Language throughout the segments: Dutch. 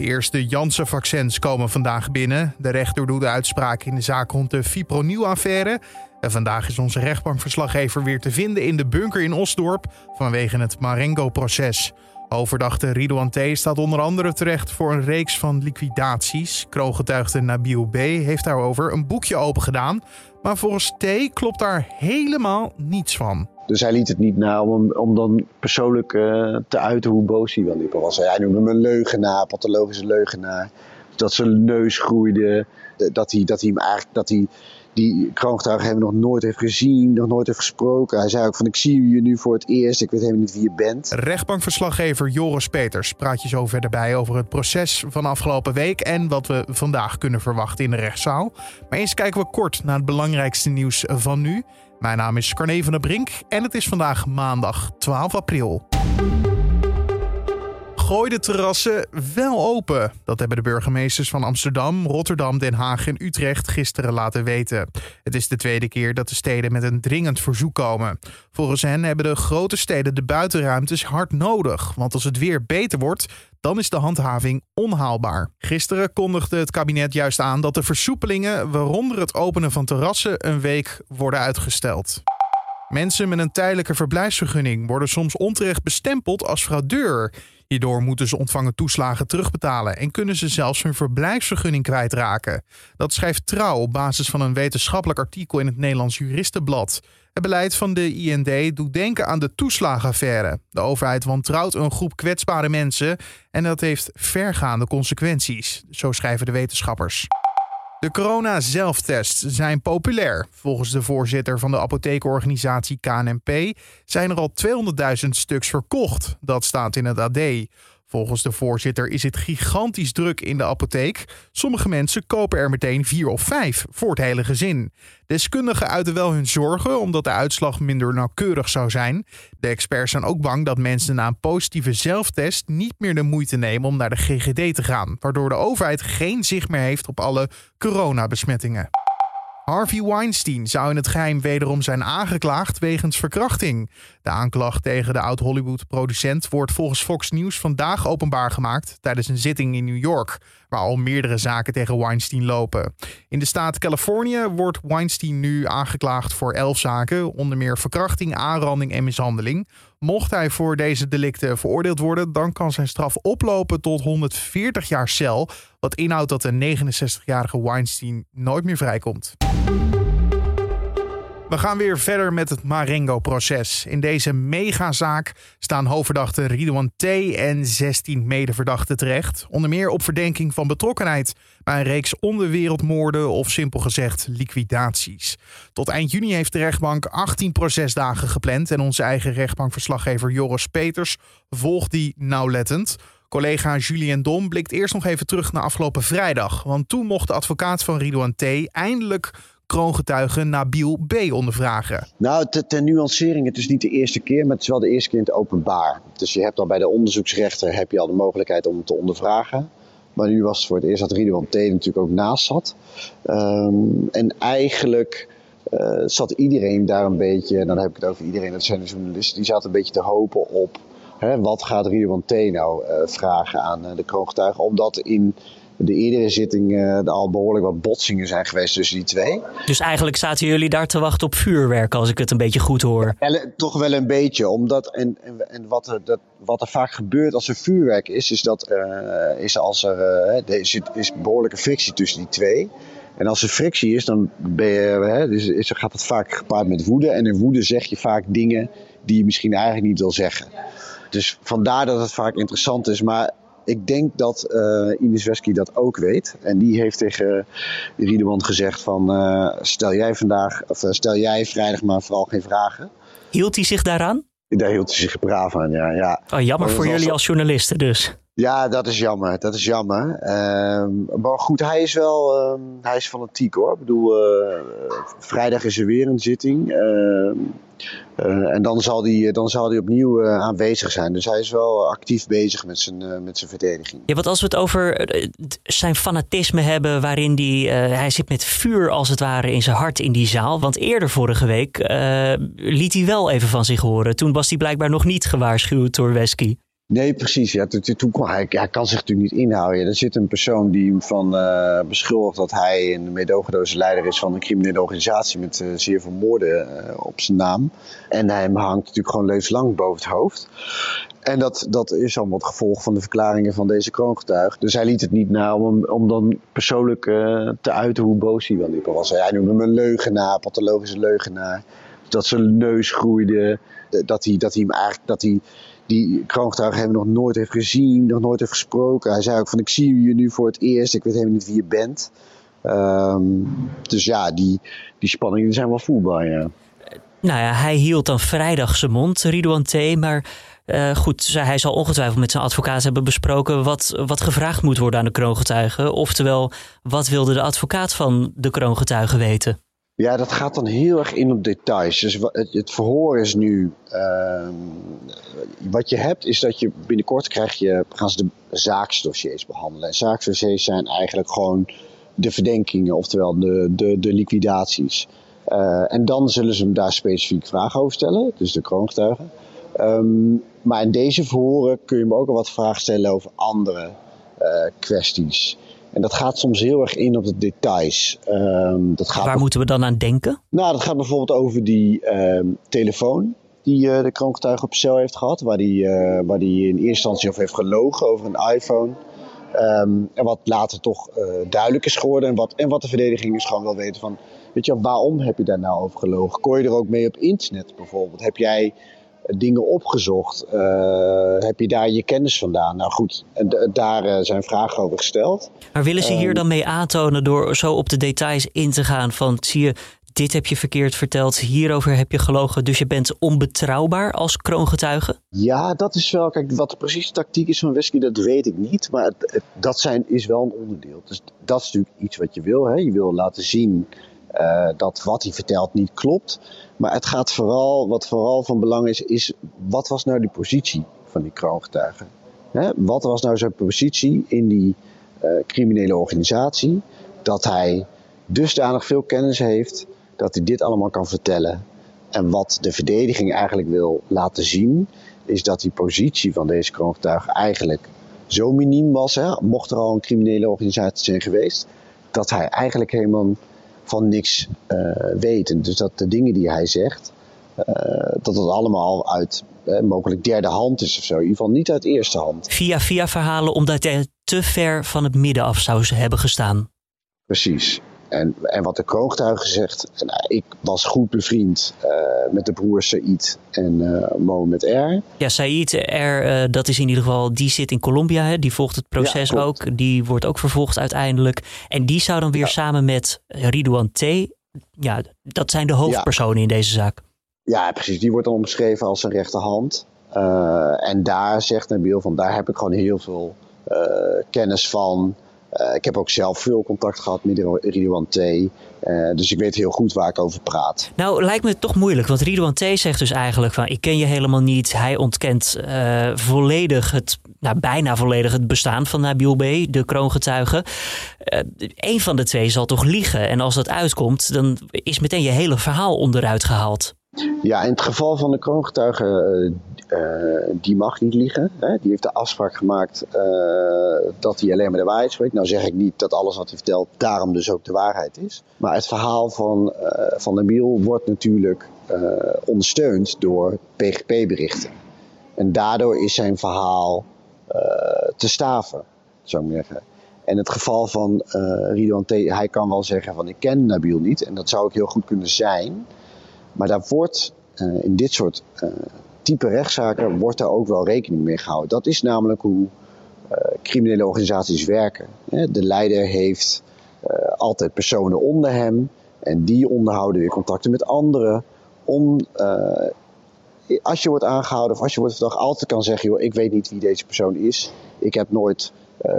De eerste Janssen-vaccins komen vandaag binnen. De rechter doet de uitspraak in de zaak rond de Fipronil-affaire. En vandaag is onze rechtbankverslaggever weer te vinden in de bunker in Osdorp vanwege het Marengo-proces. Overdachte Ridouan T. staat onder andere terecht voor een reeks van liquidaties. Kroongetuigde Nabil B. heeft daarover een boekje opengedaan. Maar volgens T. klopt daar helemaal niets van. Dus hij liet het niet na om, om dan persoonlijk uh, te uiten hoe boos hij wel liep. was. Hij noemde hem een leugenaar, pathologische leugenaar. Dat zijn neus groeide. Dat hij, dat hij hem eigenlijk. Dat hij, die kroongetuige hem nog nooit heeft gezien, nog nooit heeft gesproken. Hij zei ook van ik zie je nu voor het eerst, ik weet helemaal niet wie je bent. Rechtbankverslaggever Joris Peters praat je zo verder bij over het proces van afgelopen week en wat we vandaag kunnen verwachten in de rechtszaal. Maar eerst kijken we kort naar het belangrijkste nieuws van nu. Mijn naam is Carne van der Brink en het is vandaag maandag 12 april gooi de terrassen wel open. Dat hebben de burgemeesters van Amsterdam, Rotterdam, Den Haag en Utrecht gisteren laten weten. Het is de tweede keer dat de steden met een dringend verzoek komen. Volgens hen hebben de grote steden de buitenruimtes hard nodig. Want als het weer beter wordt, dan is de handhaving onhaalbaar. Gisteren kondigde het kabinet juist aan dat de versoepelingen, waaronder het openen van terrassen, een week worden uitgesteld. Mensen met een tijdelijke verblijfsvergunning worden soms onterecht bestempeld als fraudeur. Hierdoor moeten ze ontvangen toeslagen terugbetalen en kunnen ze zelfs hun verblijfsvergunning kwijtraken. Dat schrijft Trouw op basis van een wetenschappelijk artikel in het Nederlands Juristenblad. Het beleid van de IND doet denken aan de toeslagenaffaire. De overheid wantrouwt een groep kwetsbare mensen en dat heeft vergaande consequenties, zo schrijven de wetenschappers. De corona-zelftests zijn populair. Volgens de voorzitter van de apothekenorganisatie KNP zijn er al 200.000 stuks verkocht. Dat staat in het AD. Volgens de voorzitter is het gigantisch druk in de apotheek. Sommige mensen kopen er meteen vier of vijf voor het hele gezin. Deskundigen uiten wel hun zorgen omdat de uitslag minder nauwkeurig zou zijn. De experts zijn ook bang dat mensen na een positieve zelftest niet meer de moeite nemen om naar de GGD te gaan, waardoor de overheid geen zicht meer heeft op alle coronabesmettingen. Harvey Weinstein zou in het geheim wederom zijn aangeklaagd wegens verkrachting. De aanklacht tegen de oud-Hollywood-producent wordt volgens Fox News vandaag openbaar gemaakt tijdens een zitting in New York, waar al meerdere zaken tegen Weinstein lopen. In de staat Californië wordt Weinstein nu aangeklaagd voor elf zaken, onder meer verkrachting, aanranding en mishandeling. Mocht hij voor deze delicten veroordeeld worden, dan kan zijn straf oplopen tot 140 jaar cel, wat inhoudt dat de 69-jarige Weinstein nooit meer vrijkomt. We gaan weer verder met het Marengo-proces. In deze megazaak staan hoofdverdachte Ridouan T. en 16 medeverdachten terecht. Onder meer op verdenking van betrokkenheid bij een reeks onderwereldmoorden of simpel gezegd liquidaties. Tot eind juni heeft de rechtbank 18 procesdagen gepland en onze eigen rechtbankverslaggever Joris Peters volgt die nauwlettend. Collega Julien Dom blikt eerst nog even terug naar afgelopen vrijdag. Want toen mocht de advocaat van Ridouan T. eindelijk kroongetuige Nabil B. ondervragen. Nou, ter, nuancering, het is niet de eerste keer, maar het is wel de eerste keer in het openbaar. Dus je hebt al bij de onderzoeksrechter heb je al de mogelijkheid om te ondervragen. Maar nu was het voor het eerst dat Ridouan T. natuurlijk ook naast zat. Ehm, en eigenlijk uh, zat iedereen daar een beetje, en dan heb ik het over iedereen, dat zijn de journalisten, die zaten een beetje te hopen op hè, wat gaat Ridouan T. nou uh, vragen aan uh, de kroongetuigen. Omdat in de eerdere zitting uh, er al behoorlijk wat botsingen zijn geweest tussen die twee. Dus eigenlijk zaten jullie daar te wachten op vuurwerk, als ik het een beetje goed hoor. En, toch wel een beetje, omdat en, en, en wat, er, dat, wat er vaak gebeurt als er vuurwerk is, is dat uh, is als er, uh, er is, is behoorlijke frictie tussen die twee. En als er frictie is, dan ben je, hè, dus is, gaat het vaak gepaard met woede. En in woede zeg je vaak dingen die je misschien eigenlijk niet wil zeggen. Dus vandaar dat het vaak interessant is. Maar ik denk dat uh, Ines Wesky dat ook weet. En die heeft tegen Riedeman gezegd van uh, stel jij vandaag, of uh, stel jij vrijdag maar vooral geen vragen. Hield hij zich daaraan? Daar hield hij zich braaf aan, ja. ja. Oh, jammer voor jullie als journalisten dus. Ja, dat is jammer. Dat is jammer. Uh, maar goed, hij is wel uh, hij is fanatiek hoor. Ik bedoel, uh, vrijdag is er weer een zitting. Ehm, eh, en dan zal hij dan zal hij opnieuw eh, aanwezig zijn. Dus hij is wel actief bezig met zijn, eh, met zijn verdediging. Ja, want als we het over zijn fanatisme hebben, waarin die, hij zit met vuur als het ware in zijn hart in die zaal. Want eerder vorige week liet hij wel even van zich horen. Toen was hij blijkbaar nog niet gewaarschuwd door Wesky. Nee, precies. Ja, toen, kon hij, hij kan zich natuurlijk niet inhouden. er zit een persoon die hem van uh, beschuldigt dat hij een medogeloze leider is van een criminele organisatie met uh, zeer veel moorden uh, op zijn naam. En hij hangt natuurlijk gewoon levenslang boven het hoofd. En dat, dat is allemaal het gevolg van de verklaringen van deze kroongetuig. Dus hij liet het niet na om, om dan persoonlijk te uiten hoe boos hij wel was. Hij noemde hem een leugenaar, pathologische leugenaar. Dat zijn neus groeide. Dat hij, dat hij hem eigenlijk. Dat hij, die kroongetuige hem nog nooit heeft gezien, nog nooit heeft gesproken. Hij zei ook van ik zie je nu voor het eerst, ik weet helemaal niet wie je bent. Ehm, dus ja, die, die spanningen zijn wel voelbaar, ja. Nou ja, hij hield dan vrijdag zijn mond, Ridouan T. Maar uh, goed, hij zal ongetwijfeld met zijn advocaat hebben besproken wat, wat gevraagd moet worden aan de kroongetuigen. Oftewel, wat wilde de advocaat van de kroongetuigen weten? Ja, dat gaat dan heel erg in op details. Dus het, verhoor is nu. Ehm, wat je hebt, is dat je binnenkort krijg je, gaan ze de zaaksdossiers behandelen. En zaaksdossiers zijn eigenlijk gewoon de verdenkingen, oftewel de, de, de liquidaties. Uh, en dan zullen ze hem daar specifiek vragen over stellen, dus de kroongetuigen. Um, maar in deze verhoren kun je me ook al wat vragen stellen over andere uh, kwesties. En dat gaat soms heel erg in op de details. Um, dat gaat Waar moeten we dan aan denken? Nou, dat gaat bijvoorbeeld over die um, telefoon die uh, de kroongetuige op cel heeft gehad. Waar die, uh, waar die in eerste instantie over heeft gelogen over een iPhone. Um, en wat later toch uh, duidelijk is geworden. En wat, en wat de verdediging is gewoon wil weten van... Weet je, waarom heb je daar nou over gelogen? Kon je er ook mee op internet bijvoorbeeld? Heb jij dingen opgezocht? Uh, heb je daar je kennis vandaan? Nou goed, daar uh, zijn vragen over gesteld. Maar willen ze hier dan mee aantonen door zo op de details in te gaan van zie je, dit heb je verkeerd verteld, hierover heb je gelogen, dus je bent onbetrouwbaar als kroongetuige? Ja, dat is wel, kijk, wat de precieze tactiek is van Wesky, dat weet ik niet, maar het, dat zijn, is wel een onderdeel. Dus dat is natuurlijk iets wat je wil, hè? je wil laten zien uh, dat wat hij vertelt niet klopt. Maar het gaat vooral, wat vooral van belang is, is wat was nou die positie van die kroongetuige? Wat was nou zijn positie in die uh, criminele organisatie? Dat hij dusdanig veel kennis heeft dat hij dit allemaal kan vertellen. En wat de verdediging eigenlijk wil laten zien, is dat die positie van deze kroongetuige eigenlijk zo miniem was, hè, mocht er al een criminele organisatie zijn geweest, dat hij eigenlijk helemaal van niks uh, weten. Dus dat de dingen die hij zegt, uh, dat het allemaal uit uh, mogelijk derde hand is of zo. In ieder geval niet uit eerste hand. Via via verhalen omdat hij te ver van het midden af zou hebben gestaan. Precies. En, en wat de kroongetuige zegt, uh, ik was goed bevriend uh, met de broers Said en uh, Mohamed R. Ja, Said R, dat is in ieder geval, die zit in Colombia, hè? die volgt het proces ja, ook. Die wordt ook vervolgd uiteindelijk. En die zou dan weer ja. samen met Ridouan T. Ja, dat zijn de hoofdpersonen ja. in deze zaak. Ja, precies. Die wordt dan omschreven als een rechterhand. en daar zegt Nabil van, daar heb ik gewoon heel veel kennis van. Uh, ik heb ook zelf veel contact gehad met Ridouan T. Uh, dus ik weet heel goed waar ik over praat. Nou, lijkt me toch moeilijk. Want Ridouan T zegt dus eigenlijk van... ik ken je helemaal niet. Hij ontkent uh, volledig het... Nou, bijna volledig het bestaan van Nabil B., de kroongetuige. Eén van de twee zal toch liegen. En als dat uitkomt, dan is meteen je hele verhaal onderuit gehaald. Ja, in het geval van de kroongetuige, uh, uh, die mag niet liegen. Hè? Die heeft de afspraak gemaakt uh, dat hij alleen maar de waarheid spreekt. Nou zeg ik niet dat alles wat hij vertelt daarom dus ook de waarheid is. Maar het verhaal van, van Nabil wordt natuurlijk ondersteund door PGP-berichten. En daardoor is zijn verhaal te staven, zou ik zeggen. En het geval van Ridwan T, hij kan wel zeggen van ik ken Nabil niet. En dat zou ook heel goed kunnen zijn... Maar daar wordt uh, in dit soort uh, type rechtszaken wordt daar ook wel rekening mee gehouden. Dat is namelijk hoe uh, criminele organisaties werken. De leider heeft altijd personen onder hem en die onderhouden weer contacten met anderen om als je wordt aangehouden of als je wordt verdacht, altijd kan zeggen: joh, ik weet niet wie deze persoon is. Ik heb nooit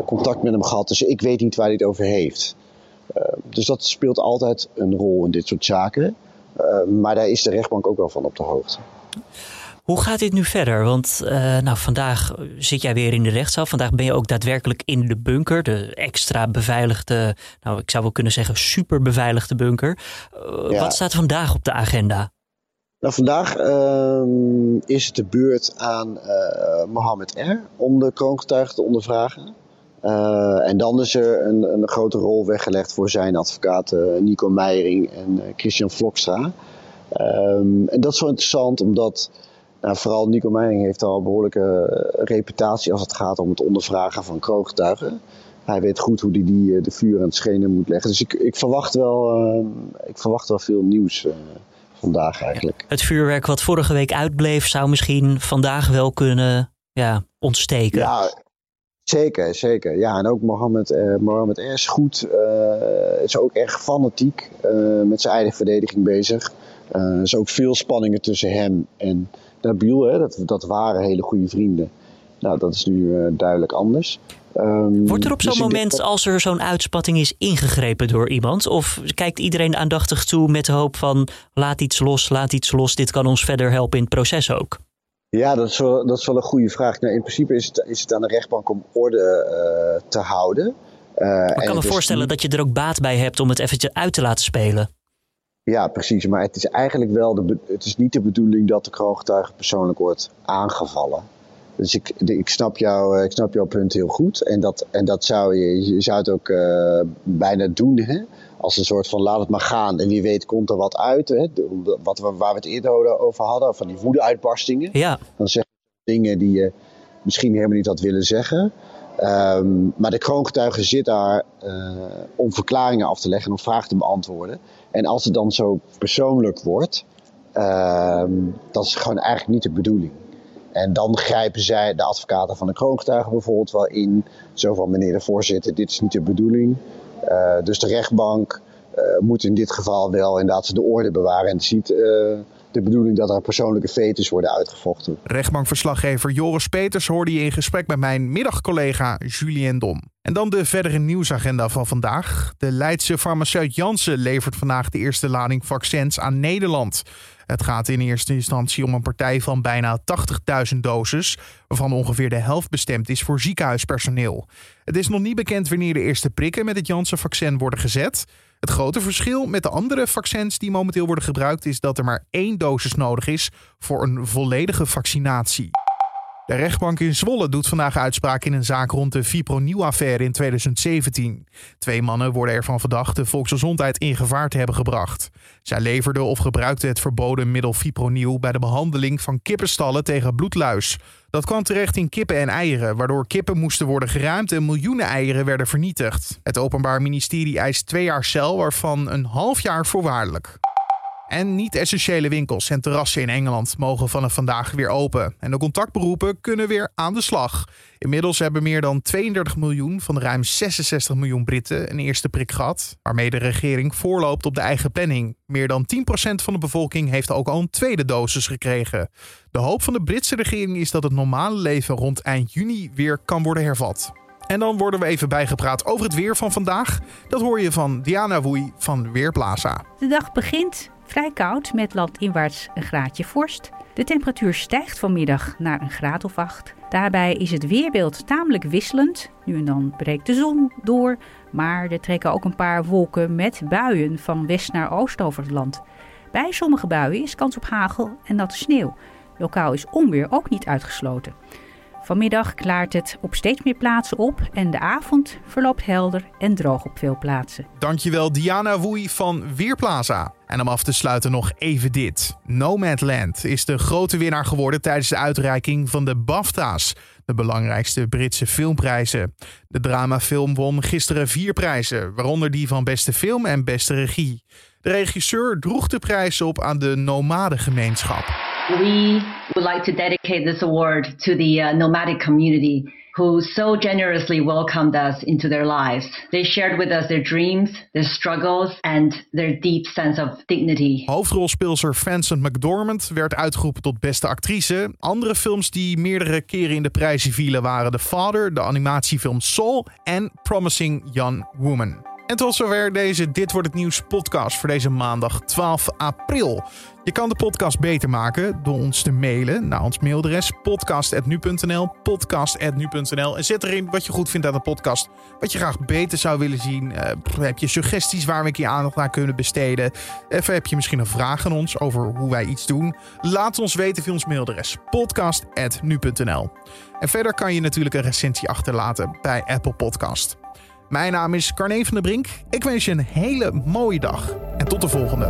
contact met hem gehad, dus ik weet niet waar hij het over heeft. Dus dat speelt altijd een rol in dit soort zaken. Uh, maar daar is de rechtbank ook wel van op de hoogte. Hoe gaat dit nu verder? Want uh, nou, vandaag zit jij weer in de rechtszaal. Vandaag ben je ook daadwerkelijk in de bunker. De extra beveiligde, nou ik zou wel kunnen zeggen super beveiligde bunker. Uh, ja. Wat staat vandaag op de agenda? Nou, vandaag ehm, is het de beurt aan Mohammed R. om de kroongetuigen te ondervragen. Uh, en dan is er een, een, grote rol weggelegd voor zijn advocaten Nico Meijering en Christian Vlokstra. Um, en dat is wel interessant omdat nou, vooral Nico Meijering heeft al een behoorlijke reputatie als het gaat om het ondervragen van kroongetuigen. Hij weet goed hoe hij die, die de vuur aan het schenen moet leggen. Dus ik, ik, verwacht, wel, uh, ik verwacht wel veel nieuws vandaag eigenlijk. Het vuurwerk wat vorige week uitbleef, zou misschien vandaag wel kunnen ja, ontsteken. Ja, zeker, zeker. Ja, en ook Mohammed, Mohammed R. is goed. Uh, is ook erg fanatiek uh, met zijn eigen verdediging bezig. er is ook veel spanningen tussen hem en Nabil. Hè. Dat, dat waren hele goede vrienden. Nou, dat is nu duidelijk anders. Um, Wordt er op zo'n dus moment, als er zo'n uitspatting is, ingegrepen door iemand? Of kijkt iedereen aandachtig toe met de hoop van laat iets los, laat iets los, dit kan ons verder helpen in het proces ook? Ja, dat is wel, dat is wel een goede vraag. Nou, in principe is het, is het aan de rechtbank om orde uh, te houden. Uh, ik kan me voorstellen dat je er ook baat bij hebt om het eventjes uit te laten spelen. Ja, precies. Maar het is eigenlijk wel de, het is niet de bedoeling dat de kroongetuige persoonlijk wordt aangevallen. Dus ik, ik, snap jou, eh, ik snap jouw punt heel goed. En dat, en dat zou je, je zou het ook uh, bijna doen. Hè? Als een soort van laat het maar gaan. En wie weet komt er wat uit. Hè? Wat we, waar we het eerder over hadden. Van die woede-uitbarstingen. Ja. Dan zeg je dingen die je misschien helemaal niet had willen zeggen. Um, maar de kroongetuige zit daar uh, om verklaringen af te leggen en om vragen te beantwoorden. En als het dan zo persoonlijk wordt, um, dat is gewoon eigenlijk niet de bedoeling. En dan grijpen zij, de advocaten van de kroongetuigen bijvoorbeeld, wel in. Zo van, meneer de voorzitter, dit is niet de bedoeling. Uh, dus de rechtbank uh, moet in dit geval wel inderdaad de orde bewaren. En ziet uh, de bedoeling dat er persoonlijke fetus worden uitgevochten. Rechtbankverslaggever Joris Peters hoorde je in gesprek met mijn middagcollega Julien Dom. En dan de verdere nieuwsagenda van vandaag. De Leidse farmaceut Janssen levert vandaag de eerste lading vaccins aan Nederland. Het gaat in eerste instantie om een partij van bijna 80.000 doses, waarvan ongeveer de helft bestemd is voor ziekenhuispersoneel. Het is nog niet bekend wanneer de eerste prikken met het Janssen-vaccin worden gezet. Het grote verschil met de andere vaccins die momenteel worden gebruikt is dat er maar één dosis nodig is voor een volledige vaccinatie. De rechtbank in Zwolle doet vandaag uitspraak in een zaak rond de Fipronil-affaire in 2017. Twee mannen worden ervan verdacht de volksgezondheid in gevaar te hebben gebracht. Zij leverden of gebruikten het verboden middel Fipronil bij de behandeling van kippenstallen tegen bloedluis. Dat kwam terecht in kippen en eieren, waardoor kippen moesten worden geruimd en miljoenen eieren werden vernietigd. Het Openbaar Ministerie eist twee jaar cel, waarvan een half jaar voorwaardelijk. En niet-essentiële winkels en terrassen in Engeland mogen vanaf vandaag weer open. En de contactberoepen kunnen weer aan de slag. Inmiddels hebben meer dan 32 miljoen van de ruim 66 miljoen Britten een eerste prik gehad, waarmee de regering voorloopt op de eigen planning. Meer dan 10% van de bevolking heeft ook al een tweede dosis gekregen. De hoop van de Britse regering is dat het normale leven rond eind juni weer kan worden hervat. En dan worden we even bijgepraat over het weer van vandaag. Dat hoor je van Diana Woei van Weerplaza. De dag begint Vrij koud met landinwaarts een graadje vorst. De temperatuur stijgt vanmiddag naar een graad of 8. Daarbij is het weerbeeld tamelijk wisselend. Nu en dan breekt de zon door, maar er trekken ook een paar wolken met buien van west naar oost over het land. Bij sommige buien is kans op hagel en natte sneeuw. Lokaal is onweer ook niet uitgesloten. Vanmiddag klaart het op steeds meer plaatsen op en de avond verloopt helder en droog op veel plaatsen. Dankjewel Diana Woei van Weerplaza. En om af te sluiten nog even dit. Nomadland is de grote winnaar geworden tijdens de uitreiking van de BAFTA's, de belangrijkste Britse filmprijzen. De dramafilm won gisteren vier prijzen, waaronder die van beste film en beste regie. De regisseur droeg de prijs op aan de nomadengemeenschap. We would like to dedicate this award to the uh, nomadic community who so generously welcomed us into their lives. They shared with us their dreams, their struggles and their deep sense of dignity. Hoofdrolspeelster Vincent McDormand werd uitgeroepen tot beste actrice. Andere films die meerdere keren in de prijzen vielen waren The Father, de animatiefilm Soul en Promising Young Woman. En tot zover deze Dit Wordt Het Nieuws podcast voor deze maandag 12 april. Je kan de podcast beter maken door ons te mailen naar ons mailadres podcast.nu.nl podcast.nu.nl en zet erin wat je goed vindt aan de podcast. Wat je graag beter zou willen zien. Uh, heb je suggesties waar we een keer aandacht aan kunnen besteden? Even heb je misschien een vraag aan ons over hoe wij iets doen? Laat ons weten via ons mailadres podcast.nu.nl En verder kan je natuurlijk een recensie achterlaten bij Apple Podcast. Mijn naam is Carne van der Brink. Ik wens je een hele mooie dag en tot de volgende.